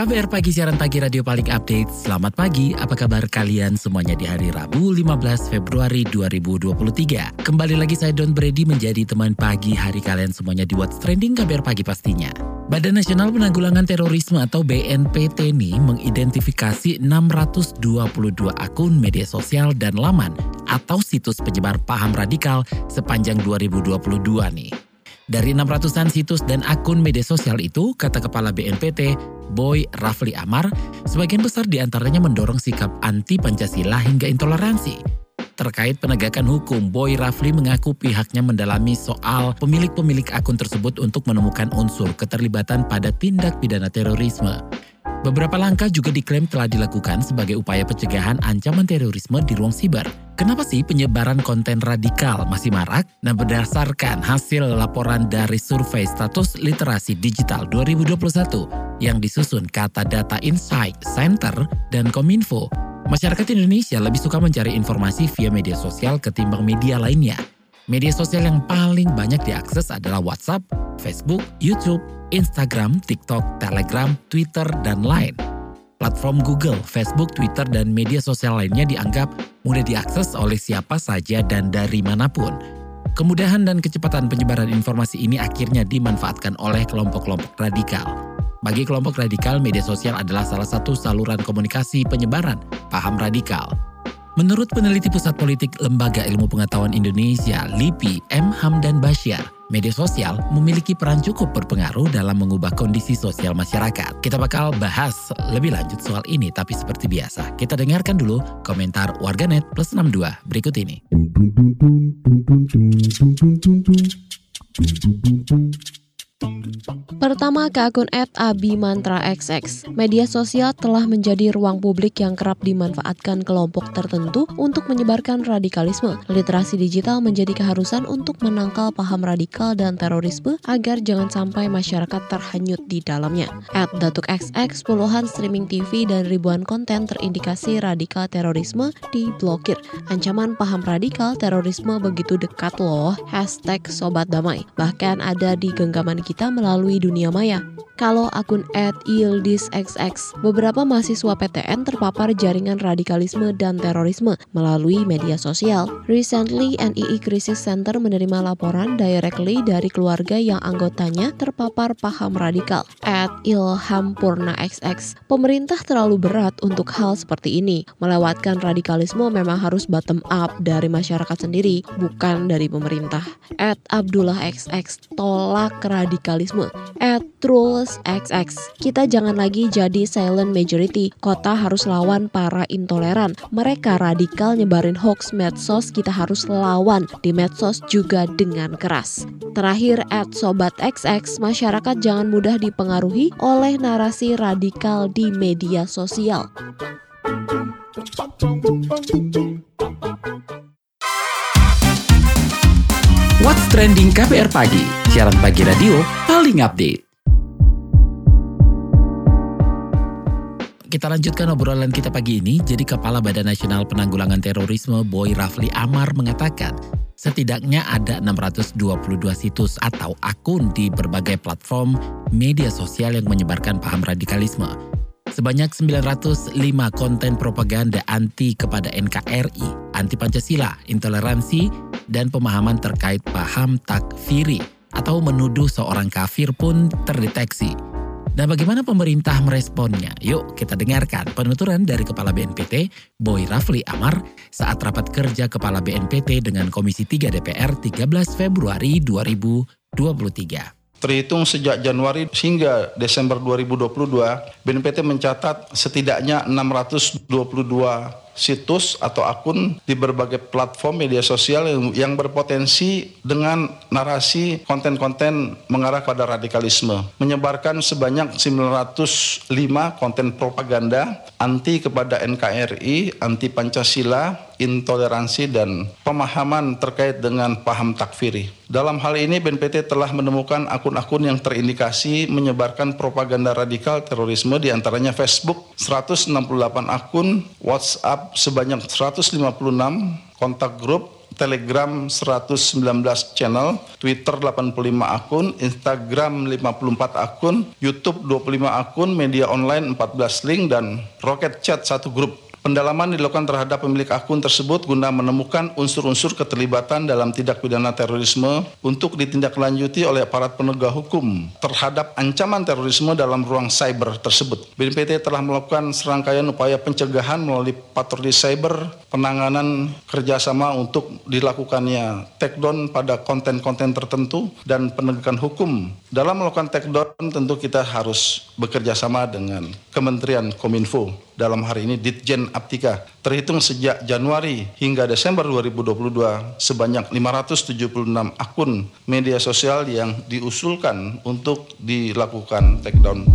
KBR Pagi, siaran pagi radio paling update. Selamat pagi, apa kabar kalian semuanya di hari Rabu 15 Februari 2023. Kembali lagi saya Don Brady menjadi teman pagi hari kalian semuanya di What's Trending KBR Pagi pastinya. Badan Nasional Penanggulangan Terorisme atau BNPT ini mengidentifikasi 622 akun media sosial dan laman atau situs penyebar paham radikal sepanjang 2022 nih. Dari 600-an situs dan akun media sosial itu, kata Kepala BNPT, Boy Rafli Amar, sebagian besar di antaranya mendorong sikap anti-Pancasila hingga intoleransi. Terkait penegakan hukum, Boy Rafli mengaku pihaknya mendalami soal pemilik-pemilik akun tersebut untuk menemukan unsur keterlibatan pada tindak pidana terorisme. Beberapa langkah juga diklaim telah dilakukan sebagai upaya pencegahan ancaman terorisme di ruang siber. Kenapa sih penyebaran konten radikal masih marak? Nah, berdasarkan hasil laporan dari survei status literasi digital 2021 yang disusun Kata Data Insight Center dan Kominfo, masyarakat Indonesia lebih suka mencari informasi via media sosial ketimbang media lainnya. Media sosial yang paling banyak diakses adalah WhatsApp, Facebook, YouTube, Instagram, TikTok, Telegram, Twitter, dan lain. Platform Google, Facebook, Twitter, dan media sosial lainnya dianggap mudah diakses oleh siapa saja dan dari mana pun. Kemudahan dan kecepatan penyebaran informasi ini akhirnya dimanfaatkan oleh kelompok-kelompok radikal. Bagi kelompok radikal, media sosial adalah salah satu saluran komunikasi penyebaran paham radikal. Menurut peneliti Pusat Politik Lembaga Ilmu Pengetahuan Indonesia, LIPI, M. Hamdan Basyar, media sosial memiliki peran cukup berpengaruh dalam mengubah kondisi sosial masyarakat. Kita bakal bahas lebih lanjut soal ini, tapi seperti biasa, kita dengarkan dulu komentar warganet plus 62 berikut ini. Pertama ke akun @abimantra_xx. Media sosial telah menjadi ruang publik yang kerap dimanfaatkan kelompok tertentu untuk menyebarkan radikalisme. Literasi digital menjadi keharusan untuk menangkal paham radikal dan terorisme agar jangan sampai masyarakat terhanyut di dalamnya. At Datuk XX, puluhan streaming TV dan ribuan konten terindikasi radikal terorisme diblokir. Ancaman paham radikal terorisme begitu dekat loh. Hashtag Sobat Damai. Bahkan ada di genggaman melalui dunia maya. Kalau akun @yildisxx, beberapa mahasiswa PTN terpapar jaringan radikalisme dan terorisme melalui media sosial. Recently, NII Crisis Center menerima laporan directly dari keluarga yang anggotanya terpapar paham radikal. At Ilham Purna XX, pemerintah terlalu berat untuk hal seperti ini. Melewatkan radikalisme memang harus bottom up dari masyarakat sendiri, bukan dari pemerintah. At Abdullah XX, tolak radikalisme. At Trolls XX. Kita jangan lagi jadi silent majority. Kota harus lawan para intoleran. Mereka radikal nyebarin hoax medsos, kita harus lawan di medsos juga dengan keras. Terakhir, at Sobat XX, masyarakat jangan mudah dipengaruhi oleh narasi radikal di media sosial. What's Trending KBR Pagi, siaran pagi radio paling update. Kita lanjutkan obrolan kita pagi ini. Jadi Kepala Badan Nasional Penanggulangan Terorisme Boy Rafli Amar mengatakan, setidaknya ada 622 situs atau akun di berbagai platform media sosial yang menyebarkan paham radikalisme. Sebanyak 905 konten propaganda anti kepada NKRI, anti Pancasila, intoleransi, dan pemahaman terkait paham takfiri atau menuduh seorang kafir pun terdeteksi. Nah bagaimana pemerintah meresponnya? Yuk kita dengarkan penuturan dari Kepala BNPT Boy Rafli Amar saat rapat kerja Kepala BNPT dengan Komisi 3 DPR 13 Februari 2023. Terhitung sejak Januari hingga Desember 2022, BNPT mencatat setidaknya 622 situs atau akun di berbagai platform media sosial yang, berpotensi dengan narasi konten-konten mengarah pada radikalisme. Menyebarkan sebanyak 905 konten propaganda anti kepada NKRI, anti Pancasila, intoleransi dan pemahaman terkait dengan paham takfiri. Dalam hal ini BNPT telah menemukan akun-akun yang terindikasi menyebarkan propaganda radikal terorisme di antaranya Facebook 168 akun, WhatsApp sebanyak 156, kontak grup Telegram 119 channel, Twitter 85 akun, Instagram 54 akun, YouTube 25 akun, media online 14 link, dan Rocket Chat 1 grup. Pendalaman dilakukan terhadap pemilik akun tersebut guna menemukan unsur-unsur keterlibatan dalam tindak pidana terorisme untuk ditindaklanjuti oleh aparat penegak hukum terhadap ancaman terorisme dalam ruang cyber tersebut. BNPT telah melakukan serangkaian upaya pencegahan melalui patroli cyber, penanganan kerjasama untuk dilakukannya takedown pada konten-konten tertentu dan penegakan hukum. Dalam melakukan takedown tentu kita harus bekerja sama dengan Kementerian Kominfo dalam hari ini Ditjen Aptika. Terhitung sejak Januari hingga Desember 2022 sebanyak 576 akun media sosial yang diusulkan untuk dilakukan takedown.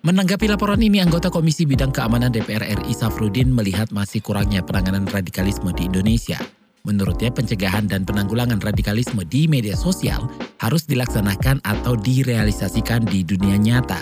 Menanggapi laporan ini, anggota Komisi Bidang Keamanan DPR RI Safrudin melihat masih kurangnya penanganan radikalisme di Indonesia. Menurutnya, pencegahan dan penanggulangan radikalisme di media sosial harus dilaksanakan atau direalisasikan di dunia nyata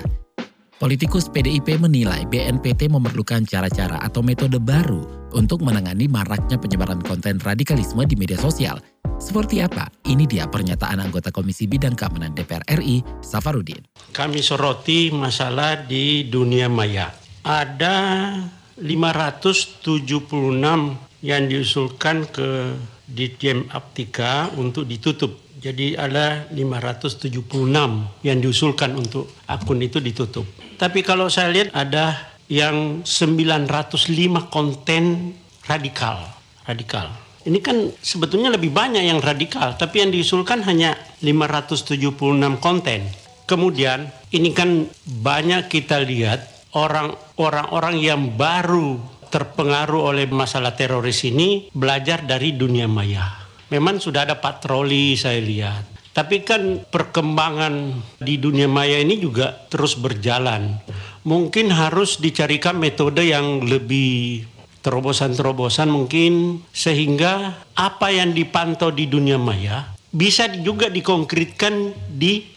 Politikus PDIP menilai BNPT memerlukan cara-cara atau metode baru untuk menangani maraknya penyebaran konten radikalisme di media sosial. Seperti apa? Ini dia pernyataan anggota Komisi Bidang Keamanan DPR RI, Safarudin. Kami soroti masalah di dunia maya. Ada 576 yang diusulkan ke Ditjen Aptika untuk ditutup jadi ada 576 yang diusulkan untuk akun itu ditutup. Tapi kalau saya lihat ada yang 905 konten radikal. Radikal. Ini kan sebetulnya lebih banyak yang radikal, tapi yang diusulkan hanya 576 konten. Kemudian ini kan banyak kita lihat orang-orang yang baru terpengaruh oleh masalah teroris ini belajar dari dunia maya memang sudah ada patroli saya lihat. Tapi kan perkembangan di dunia maya ini juga terus berjalan. Mungkin harus dicarikan metode yang lebih terobosan-terobosan mungkin sehingga apa yang dipantau di dunia maya bisa juga dikonkretkan di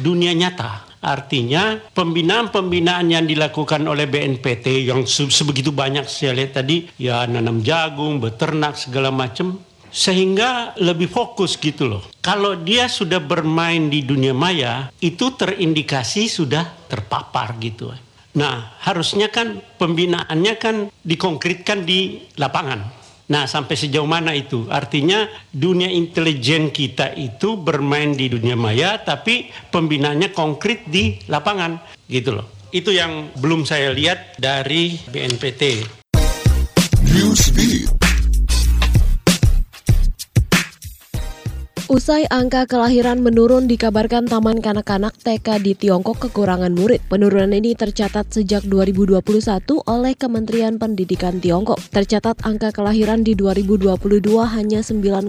dunia nyata. Artinya pembinaan-pembinaan yang dilakukan oleh BNPT yang sebegitu banyak saya lihat tadi ya nanam jagung, beternak segala macam sehingga lebih fokus gitu loh. Kalau dia sudah bermain di dunia maya, itu terindikasi sudah terpapar gitu. Nah, harusnya kan pembinaannya kan dikonkretkan di lapangan. Nah, sampai sejauh mana itu? Artinya dunia intelijen kita itu bermain di dunia maya, tapi pembinaannya konkret di lapangan, gitu loh. Itu yang belum saya lihat dari BNPT. Usai angka kelahiran menurun dikabarkan Taman Kanak-Kanak TK di Tiongkok kekurangan murid. Penurunan ini tercatat sejak 2021 oleh Kementerian Pendidikan Tiongkok. Tercatat angka kelahiran di 2022 hanya 9,5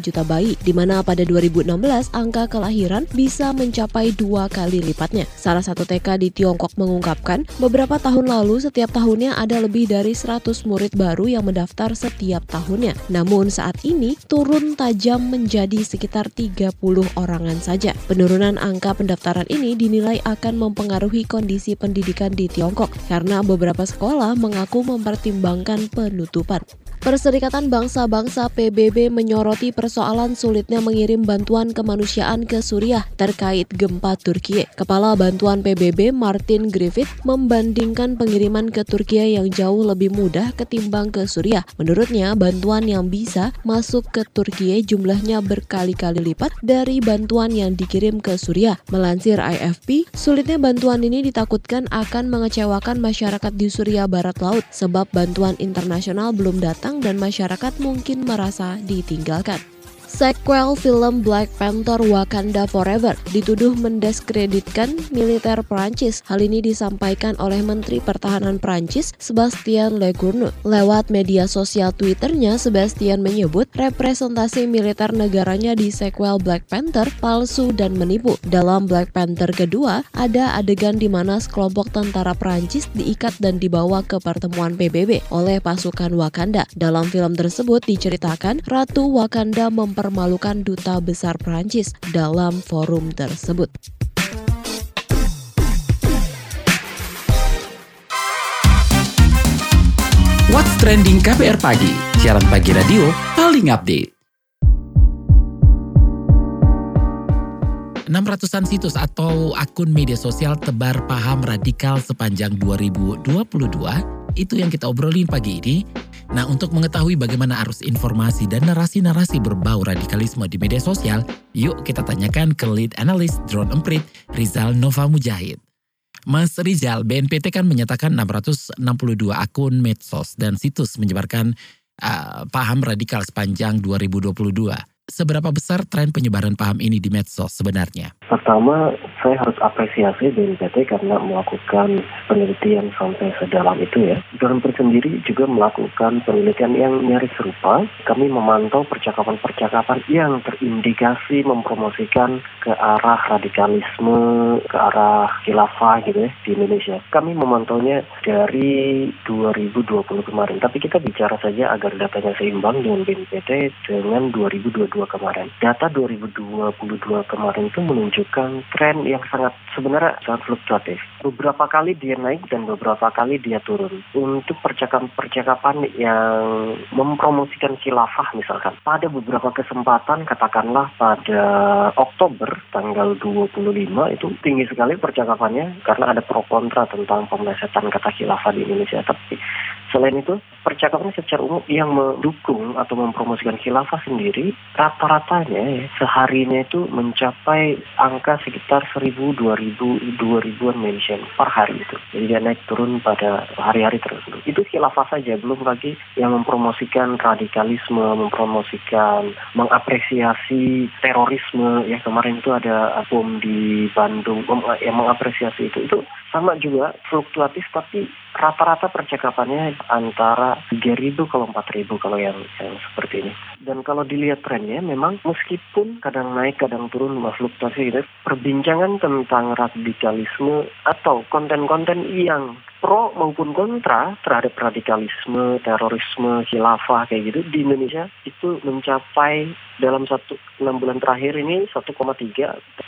juta bayi, di mana pada 2016 angka kelahiran bisa mencapai dua kali lipatnya. Salah satu TK di Tiongkok mengungkapkan, beberapa tahun lalu setiap tahunnya ada lebih dari 100 murid baru yang mendaftar setiap tahunnya. Namun saat ini turun tajam menjadi sekitar 30 orangan saja. Penurunan angka pendaftaran ini dinilai akan mempengaruhi kondisi pendidikan di Tiongkok karena beberapa sekolah mengaku mempertimbangkan penutupan. Perserikatan Bangsa-Bangsa PBB menyoroti persoalan sulitnya mengirim bantuan kemanusiaan ke Suriah terkait gempa Turki. Kepala Bantuan PBB Martin Griffith membandingkan pengiriman ke Turki yang jauh lebih mudah ketimbang ke Suriah. Menurutnya, bantuan yang bisa masuk ke Turki jumlahnya berkali-kali lipat dari bantuan yang dikirim ke Suriah. Melansir IFP, sulitnya bantuan ini ditakutkan akan mengecewakan masyarakat di Suriah Barat Laut sebab bantuan internasional belum datang dan masyarakat mungkin merasa ditinggalkan. Sequel film Black Panther Wakanda Forever dituduh mendiskreditkan militer Prancis. Hal ini disampaikan oleh Menteri Pertahanan Prancis Sebastien Lecornu. Lewat media sosial Twitternya, Sebastian menyebut representasi militer negaranya di sequel Black Panther palsu dan menipu. Dalam Black Panther kedua, ada adegan di mana sekelompok tentara Prancis diikat dan dibawa ke pertemuan PBB oleh pasukan Wakanda. Dalam film tersebut diceritakan Ratu Wakanda memper mempermalukan duta besar Prancis dalam forum tersebut. What's Trending KPR Pagi, siaran pagi radio paling update. 600-an situs atau akun media sosial tebar paham radikal sepanjang 2022 itu yang kita obrolin pagi ini Nah, untuk mengetahui bagaimana arus informasi dan narasi-narasi berbau radikalisme di media sosial, yuk kita tanyakan ke lead analis drone emprit Rizal Nova Mujahid. Mas Rizal, BNPT kan menyatakan 662 akun medsos dan situs menyebarkan uh, paham radikal sepanjang 2022 seberapa besar tren penyebaran paham ini di medsos sebenarnya? Pertama, saya harus apresiasi BNPT karena melakukan penelitian sampai sedalam itu ya. Dalam sendiri juga melakukan penelitian yang nyaris serupa. Kami memantau percakapan-percakapan yang terindikasi mempromosikan ke arah radikalisme, ke arah khilafah gitu ya di Indonesia. Kami memantaunya dari 2020 kemarin, tapi kita bicara saja agar datanya seimbang dengan BNPT dengan 2022 kemarin. Data 2022 kemarin itu menunjukkan tren yang sangat sebenarnya sangat fluktuatif. Beberapa kali dia naik dan beberapa kali dia turun. Untuk percakapan-percakapan yang mempromosikan khilafah misalkan. Pada beberapa kesempatan katakanlah pada Oktober tanggal 25 itu tinggi sekali percakapannya karena ada pro kontra tentang pemelesetan kata khilafah di Indonesia. Tapi Selain itu, percakapan secara umum yang mendukung atau mempromosikan khilafah sendiri, rata-ratanya ya, seharinya itu mencapai angka sekitar 1000, 2000, 2000-an mention per hari itu. Jadi dia naik turun pada hari-hari tertentu. Itu khilafah saja, belum lagi yang mempromosikan radikalisme, mempromosikan, mengapresiasi terorisme. Ya kemarin itu ada bom di Bandung yang mengapresiasi itu. Itu sama juga fluktuatif tapi rata-rata percakapannya antara 3.000 kalau 4.000 kalau yang, yang seperti ini. Dan kalau dilihat trennya memang meskipun kadang naik kadang turun fluktuasi gitu, perbincangan tentang radikalisme atau konten-konten yang pro maupun kontra terhadap radikalisme, terorisme, khilafah kayak gitu di Indonesia itu mencapai dalam satu enam bulan terakhir ini 1,3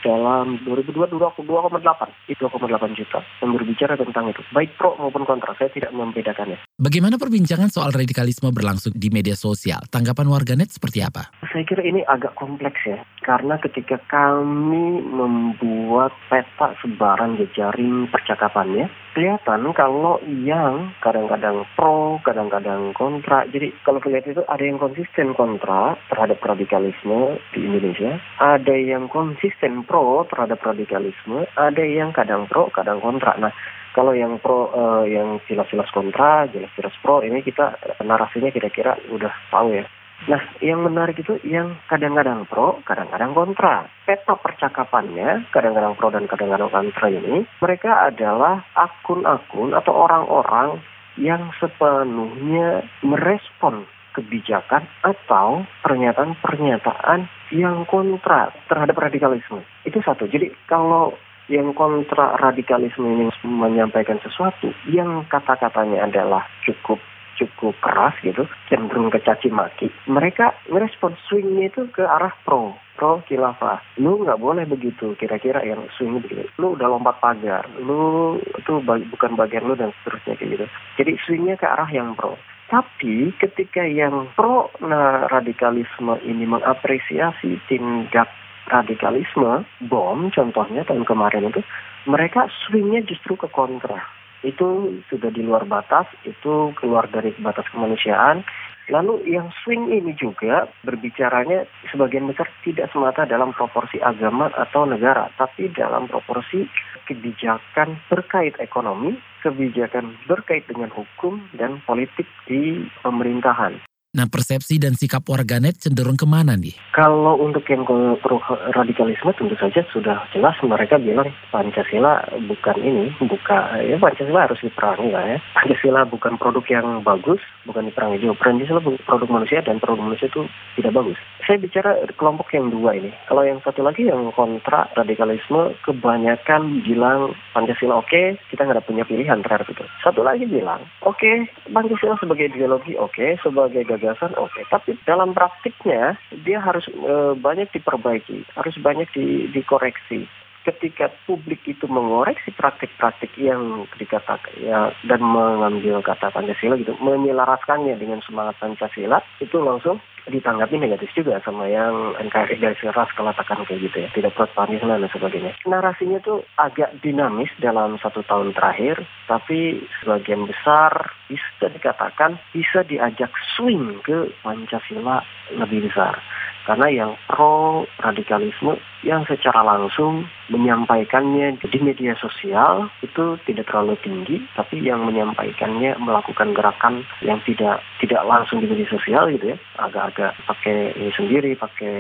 dalam 2022 2,8 itu 2,8 juta yang berbicara tentang itu baik pro maupun kontra saya tidak membedakannya. Bagaimana perbincangan soal radikalisme berlangsung di media sosial? Tanggapan warganet seperti apa? Saya kira ini agak kompleks ya karena ketika kami membuat peta sebaran jejaring percakapannya kelihatan kalau yang kadang-kadang pro, kadang-kadang kontra. Jadi kalau lihat itu ada yang konsisten kontra terhadap radikalisme di Indonesia, ada yang konsisten pro terhadap radikalisme, ada yang kadang pro, kadang kontra. Nah, kalau yang pro, uh, yang jelas-jelas kontra, jelas-jelas pro, ini kita narasinya kira-kira udah tahu ya. Nah, yang menarik itu yang kadang-kadang pro, kadang-kadang kontra. Peta percakapannya, kadang-kadang pro dan kadang-kadang kontra ini, mereka adalah akun-akun atau orang-orang yang sepenuhnya merespon kebijakan atau pernyataan-pernyataan yang kontra terhadap radikalisme. Itu satu. Jadi kalau yang kontra radikalisme ini menyampaikan sesuatu yang kata-katanya adalah cukup cukup keras gitu, cenderung kecaci maki, mereka merespon swingnya itu ke arah pro, pro khilafah. Lu nggak boleh begitu, kira-kira yang swing begitu. Lu udah lompat pagar, lu itu bukan bagian lu dan seterusnya kayak gitu. Jadi swingnya ke arah yang pro. Tapi ketika yang pro nah, radikalisme ini mengapresiasi tindak radikalisme, bom contohnya tahun kemarin itu, mereka swingnya justru ke kontra itu sudah di luar batas, itu keluar dari batas kemanusiaan. Lalu yang swing ini juga berbicaranya sebagian besar tidak semata dalam proporsi agama atau negara, tapi dalam proporsi kebijakan berkait ekonomi, kebijakan berkait dengan hukum dan politik di pemerintahan. Nah persepsi dan sikap warganet cenderung ke mana nih? Kalau untuk yang pro radikalisme tentu saja sudah jelas mereka bilang Pancasila bukan ini, buka ya Pancasila harus diperangi lah ya. Pancasila bukan produk yang bagus, bukan diperangi juga. Pancasila produk manusia dan produk manusia itu tidak bagus. Saya bicara kelompok yang dua ini. Kalau yang satu lagi yang kontra radikalisme kebanyakan bilang Pancasila oke, okay, kita nggak punya pilihan terhadap itu. Satu lagi bilang, oke okay, Pancasila sebagai ideologi oke, okay, sebagai gagasan gagasan oke, okay. tapi dalam praktiknya dia harus e, banyak diperbaiki, harus banyak di, dikoreksi. Ketika publik itu mengoreksi praktik-praktik yang dikatakan ya dan mengambil kata Pancasila gitu, menyelaraskannya dengan semangat Pancasila, itu langsung ditanggapi negatif juga sama yang NKRI garis keras kelatakan kayak gitu ya. Tidak pro Pancasila dan sebagainya. Narasinya tuh agak dinamis dalam satu tahun terakhir tapi sebagian besar bisa dikatakan bisa diajak swing ke Pancasila lebih besar karena yang pro radikalisme yang secara langsung menyampaikannya di media sosial itu tidak terlalu tinggi tapi yang menyampaikannya melakukan gerakan yang tidak tidak langsung di media sosial gitu ya. Agak-agak pakai ini sendiri pakai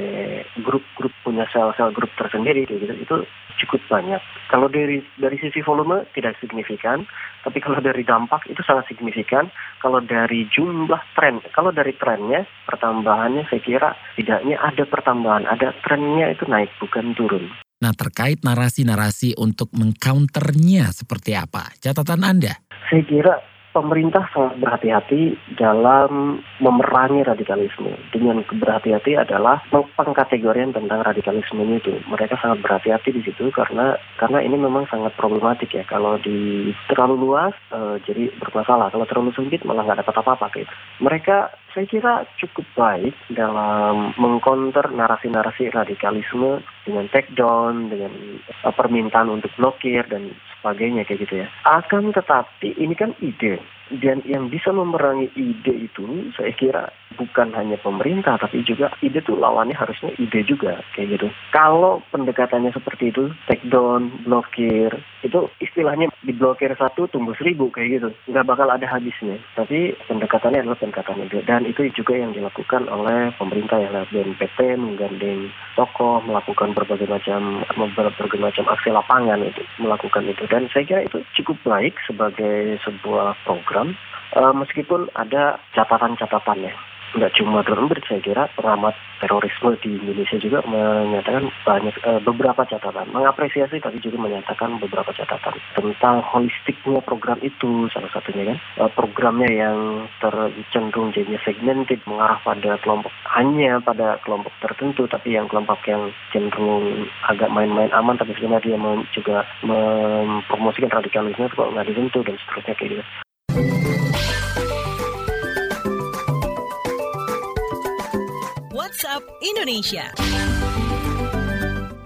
grup-grup punya sel-sel grup tersendiri gitu. Itu cukup banyak. Kalau dari dari sisi volume tidak signifikan. Tapi kalau dari dampak itu sangat signifikan. Kalau dari jumlah tren kalau dari trennya pertambahannya saya kira tidaknya ada pertambahan. Ada trennya itu naik bukan turun. Nah, terkait narasi-narasi untuk mengcounternya seperti apa? Catatan Anda? Saya kira pemerintah sangat berhati-hati dalam memerangi radikalisme. Dengan berhati-hati adalah pengkategorian tentang radikalisme itu. Mereka sangat berhati-hati di situ karena karena ini memang sangat problematik ya. Kalau di terlalu luas uh, jadi bermasalah. Kalau terlalu sempit malah nggak dapat apa-apa gitu. Mereka saya kira cukup baik dalam mengkonter narasi-narasi radikalisme dengan take down, dengan uh, permintaan untuk blokir dan sebagainya kayak gitu ya. Akan tetapi ini kan ide dan yang bisa memerangi ide itu saya kira bukan hanya pemerintah tapi juga ide tuh lawannya harusnya ide juga kayak gitu. Kalau pendekatannya seperti itu, take down, blokir, itu istilahnya diblokir satu tumbuh seribu kayak gitu. Nggak bakal ada habisnya. Tapi pendekatannya adalah pendekatan ide dan itu juga yang dilakukan oleh pemerintah lewat BNPT menggandeng tokoh melakukan berbagai macam berbagai macam aksi lapangan itu melakukan itu dan saya kira itu cukup baik sebagai sebuah program uh, meskipun ada catatan-catatannya nggak cuma drone saya kira pengamat terorisme di Indonesia juga menyatakan banyak e, beberapa catatan, mengapresiasi tapi juga menyatakan beberapa catatan tentang holistiknya program itu salah satunya kan e, programnya yang tercenderung jadi segmented mengarah pada kelompok hanya pada kelompok tertentu tapi yang kelompok yang cenderung agak main-main aman tapi sebenarnya dia juga mempromosikan radikalisme kok nggak disentuh dan seterusnya kayak gitu. WhatsApp Indonesia.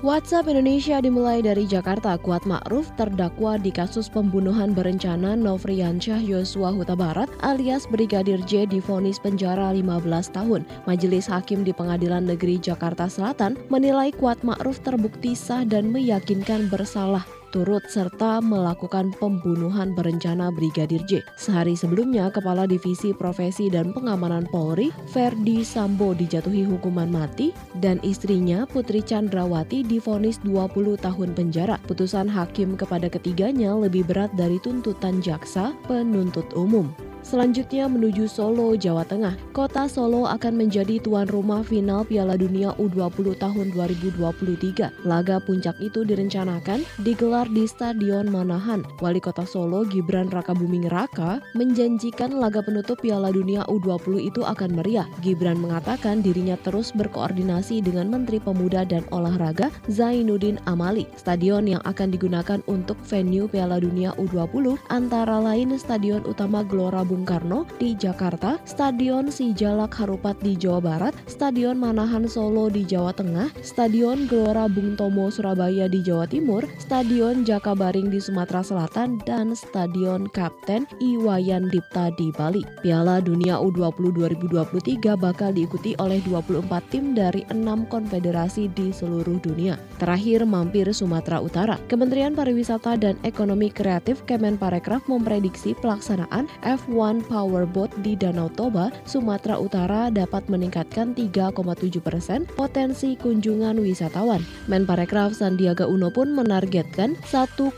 WhatsApp Indonesia dimulai dari Jakarta. Kuat Ma'ruf terdakwa di kasus pembunuhan berencana Novriansyah Yosua Huta Barat alias Brigadir J difonis penjara 15 tahun. Majelis Hakim di Pengadilan Negeri Jakarta Selatan menilai Kuat Ma'ruf terbukti sah dan meyakinkan bersalah turut serta melakukan pembunuhan berencana Brigadir J. Sehari sebelumnya, Kepala Divisi Profesi dan Pengamanan Polri, Ferdi Sambo dijatuhi hukuman mati dan istrinya Putri Chandrawati difonis 20 tahun penjara. Putusan hakim kepada ketiganya lebih berat dari tuntutan jaksa penuntut umum. Selanjutnya menuju Solo, Jawa Tengah. Kota Solo akan menjadi tuan rumah final Piala Dunia U20 tahun 2023. Laga puncak itu direncanakan digelar di Stadion Manahan. Wali Kota Solo Gibran Rakabuming Raka menjanjikan laga penutup Piala Dunia U20 itu akan meriah. Gibran mengatakan dirinya terus berkoordinasi dengan Menteri Pemuda dan Olahraga Zainuddin Amali. Stadion yang akan digunakan untuk venue Piala Dunia U20 antara lain Stadion Utama Gelora Bung Bung Karno di Jakarta, Stadion Sijalak Harupat di Jawa Barat, Stadion Manahan Solo di Jawa Tengah, Stadion Gelora Bung Tomo Surabaya di Jawa Timur, Stadion Jakabaring di Sumatera Selatan, dan Stadion Kapten Iwayan Dipta di Bali. Piala Dunia U20 2023 bakal diikuti oleh 24 tim dari 6 konfederasi di seluruh dunia. Terakhir mampir Sumatera Utara. Kementerian Pariwisata dan Ekonomi Kreatif Kemenparekraf memprediksi pelaksanaan F1 wisatawan powerboat di Danau Toba, Sumatera Utara dapat meningkatkan 3,7 persen potensi kunjungan wisatawan. Menparekraf Sandiaga Uno pun menargetkan 1,4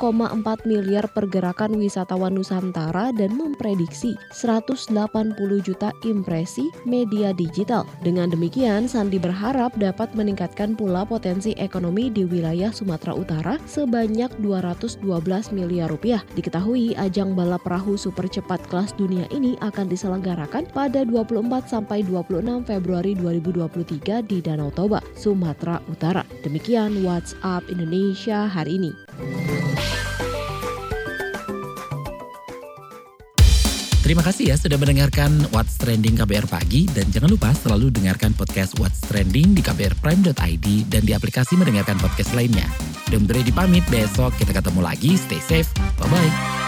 miliar pergerakan wisatawan Nusantara dan memprediksi 180 juta impresi media digital. Dengan demikian, Sandi berharap dapat meningkatkan pula potensi ekonomi di wilayah Sumatera Utara sebanyak 212 miliar rupiah. Diketahui ajang balap perahu super cepat kelas dunia ini akan diselenggarakan pada 24 sampai 26 Februari 2023 di Danau Toba, Sumatera Utara. Demikian WhatsApp Indonesia hari ini. Terima kasih ya sudah mendengarkan What's Trending KBR Pagi dan jangan lupa selalu dengarkan podcast What's Trending di kbrprime.id dan di aplikasi mendengarkan podcast lainnya. Dan Brady pamit besok kita ketemu lagi. Stay safe. Bye-bye.